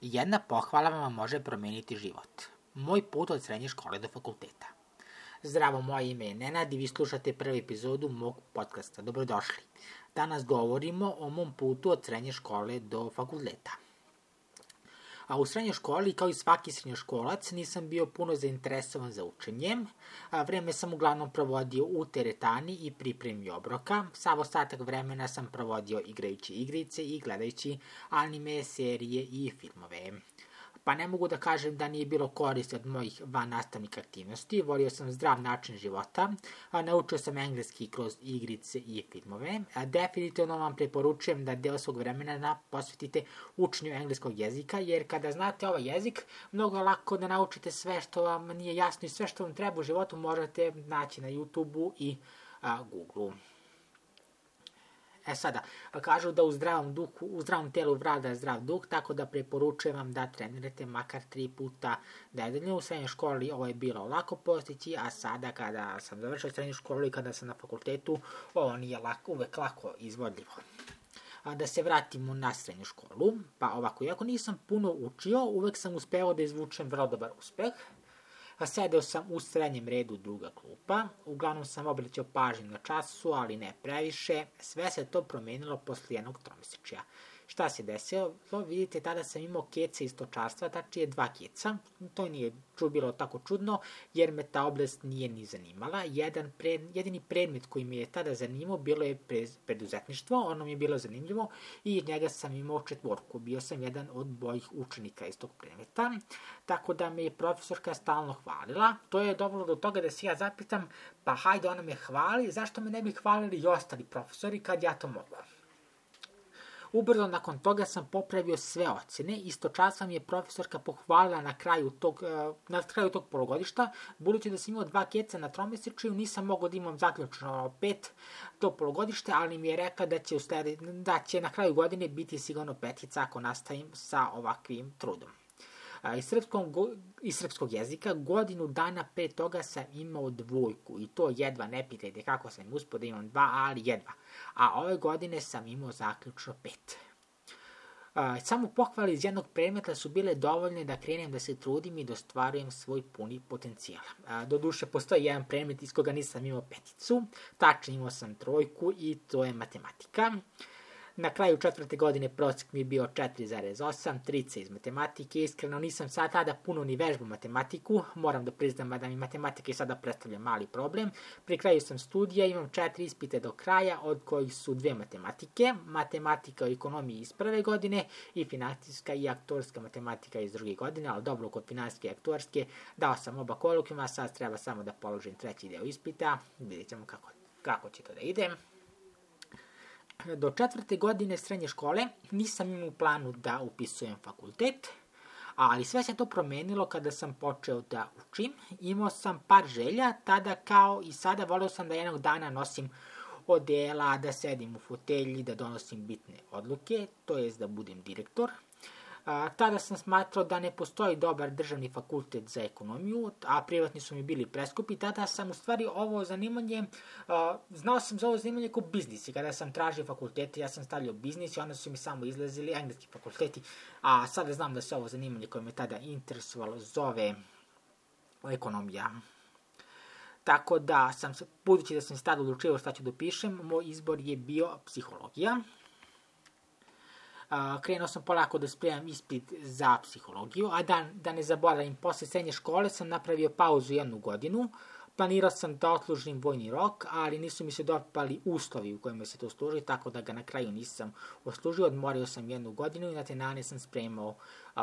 Jedna pohvala vam može promeniti život. Moj put od srednje škole do fakulteta. Zdravo, moje ime je Nenad i vi slušate prvu epizodu mog podcasta. Dobrodošli. Danas govorimo o mom putu od srednje škole do fakulteta. A u srednjoj školi, kao i svaki srednjoškolac, nisam bio puno zainteresovan za učenje. A, vreme sam uglavnom provodio u teretani i pripremi obroka. Sav ostatak vremena sam provodio igrajući igrice i gledajući anime, serije i filmove pa ne mogu da kažem da nije bilo koristi od mojih van nastavnih aktivnosti. Volio sam zdrav način života, a naučio sam engleski kroz igrice i filmove. A definitivno vam preporučujem da deo svog vremena posvetite učenju engleskog jezika, jer kada znate ovaj jezik, mnogo lako da naučite sve što vam nije jasno i sve što vam treba u životu možete naći na YouTube-u i Google-u. E sada, kažu da u zdravom duhu, u zdravom telu vlada zdrav duh, tako da preporučujem vam da trenirate makar tri puta nedeljno. U srednjoj školi ovo je bilo lako postići, a sada kada sam završio srednju školu i kada sam na fakultetu, ovo nije lako, uvek lako izvodljivo da se vratimo na srednju školu. Pa ovako, iako nisam puno učio, uvek sam uspeo da izvučem vrlo dobar uspeh a sedeo sam u srednjem redu druga klupa. Uglavnom sam obraćao pažnju na času, ali ne previše. Sve se to promenilo posle jednog tromesečja. Šta se desilo? Vidite, tada sam imao kece iz stočarstva, tačije dva keca. To nije bilo tako čudno, jer me ta oblast nije ni zanimala. Jedan pred, jedini predmet koji me je tada zanimao bilo je preduzetništvo, ono mi je bilo zanimljivo i iz njega sam imao četvorku. Bio sam jedan od bojih učenika iz tog predmeta, tako da me je profesorka stalno hvalila. To je dovelo do toga da se ja zapitam, pa hajde ona me hvali, zašto me ne bi hvalili i ostali profesori kad ja to mogu? Ubrzo nakon toga sam popravio sve ocene i stočasa mi je profesorka pohvalila na kraju tog, e, na kraju tog polugodišta, budući da sam imao dva keca na tromesečju, nisam mogao da imam zaključno pet to polugodište, ali mi je rekla da će, da će na kraju godine biti sigurno petica ako nastavim sa ovakvim trudom iz, srpskog, iz srpskog jezika. Godinu dana pre toga sam imao dvojku i to jedva, ne pitajte kako sam uspio da imam dva, ali jedva. A ove godine sam imao zaključno pet. Uh, samo pohvale iz jednog predmeta su bile dovoljne da krenem da se trudim i da ostvarujem svoj puni potencijal. Uh, doduše, postoji jedan predmet iz koga nisam imao peticu, tačno imao sam trojku i to je matematika. Na kraju četvrte godine prosek mi je bio 4,8, trice iz matematike. Iskreno nisam sad tada puno ni vežbu matematiku, moram da priznam da mi matematika sada predstavlja mali problem. Pri kraju sam studija, imam četiri ispite do kraja, od kojih su dve matematike, matematika o ekonomiji iz prve godine i finansijska i aktorska matematika iz druge godine, ali dobro kod finansijske i aktorske dao sam oba kolokvima, sad treba samo da položim treći deo ispita, vidjet ćemo kako, kako će to da ide do četvrte godine srednje škole nisam imao u planu da upisujem fakultet, ali sve se to promenilo kada sam počeo da učim. Imao sam par želja, tada kao i sada voleo sam da jednog dana nosim odela, da sedim u fotelji, da donosim bitne odluke, to jest da budem direktor – A, tada sam smatrao da ne postoji dobar državni fakultet za ekonomiju, a privatni su mi bili preskupi. Tada sam u stvari ovo zanimanje, znao sam za ovo zanimanje kao biznis i kada sam tražio fakultete, ja sam stavljao biznis i onda su mi samo izlazili engleski fakulteti, a sada znam da se ovo zanimanje koje me tada interesovalo zove ekonomija. Tako da sam, budući da sam se tada odlučio šta ću da pišem, moj izbor je bio psihologija krenuo sam polako da spremam ispit za psihologiju, a da, da ne zaboravim, posle srednje škole sam napravio pauzu jednu godinu, planirao sam da otlužim vojni rok, ali nisu mi se dopali uslovi u kojima se to služi, tako da ga na kraju nisam oslužio, odmorio sam jednu godinu i na te nane sam spremao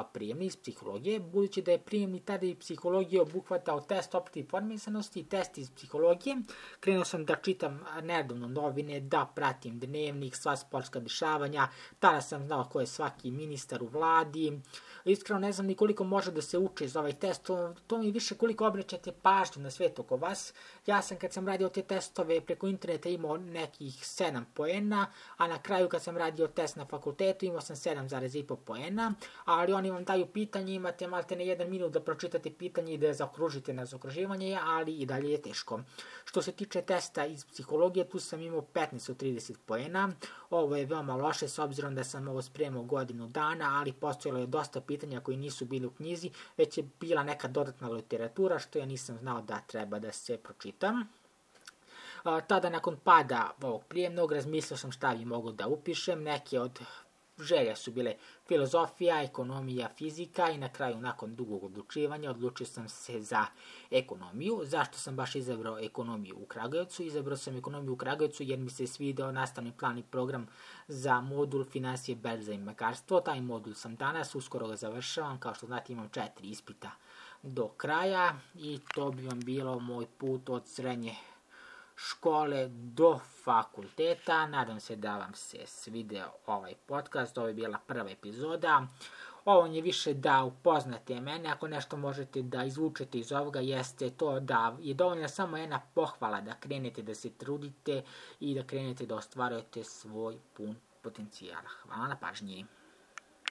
prijemni iz psihologije, budući da je prijemni tada i psihologije obuhvatao test opšte informisanosti i test iz psihologije. Krenuo sam da čitam nedavno novine, da pratim dnevnik, sva sportska dešavanja, tada sam znao ko je svaki ministar u vladi. Iskreno ne znam ni koliko može da se uči za ovaj test, to, to mi više koliko obraćate pažnju na svet oko vas. Ja sam kad sam radio te testove preko interneta imao nekih 7 poena, a na kraju kad sam radio test na fakultetu imao sam 7,5 poena, ali oni vam daju pitanje, imate malte ne jedan minut da pročitate pitanje i da zaokružite na zaokruživanje, ali i dalje je teško. Što se tiče testa iz psihologije, tu sam imao 15 od 30 poena. Ovo je veoma loše s obzirom da sam ovo spremao godinu dana, ali postojalo je dosta pitanja koji nisu bili u knjizi, već je bila neka dodatna literatura što ja nisam znao da treba da se pročitam. Tada nakon pada ovog prijemnog razmislio sam šta bi mogu da upišem, neke od želje su bile filozofija, ekonomija, fizika i na kraju nakon dugog odlučivanja odlučio sam se za ekonomiju. Zašto sam baš izabrao ekonomiju u Kragujevcu? Izabrao sam ekonomiju u Kragujevcu jer mi se svidao nastavni plan i program za modul financije, berza i makarstvo. Taj modul sam danas, uskoro ga završavam, kao što znate imam četiri ispita do kraja i to bi vam bilo moj put od srednje škole do fakulteta. Nadam se da vam se svideo ovaj podcast. Ovo je bila prva epizoda. Ovo je više da upoznate mene. Ako nešto možete da izvučete iz ovoga jeste to da je dovoljna samo jedna pohvala da krenete da se trudite i da krenete da ostvarujete svoj pun potencijal. Hvala na pažnji.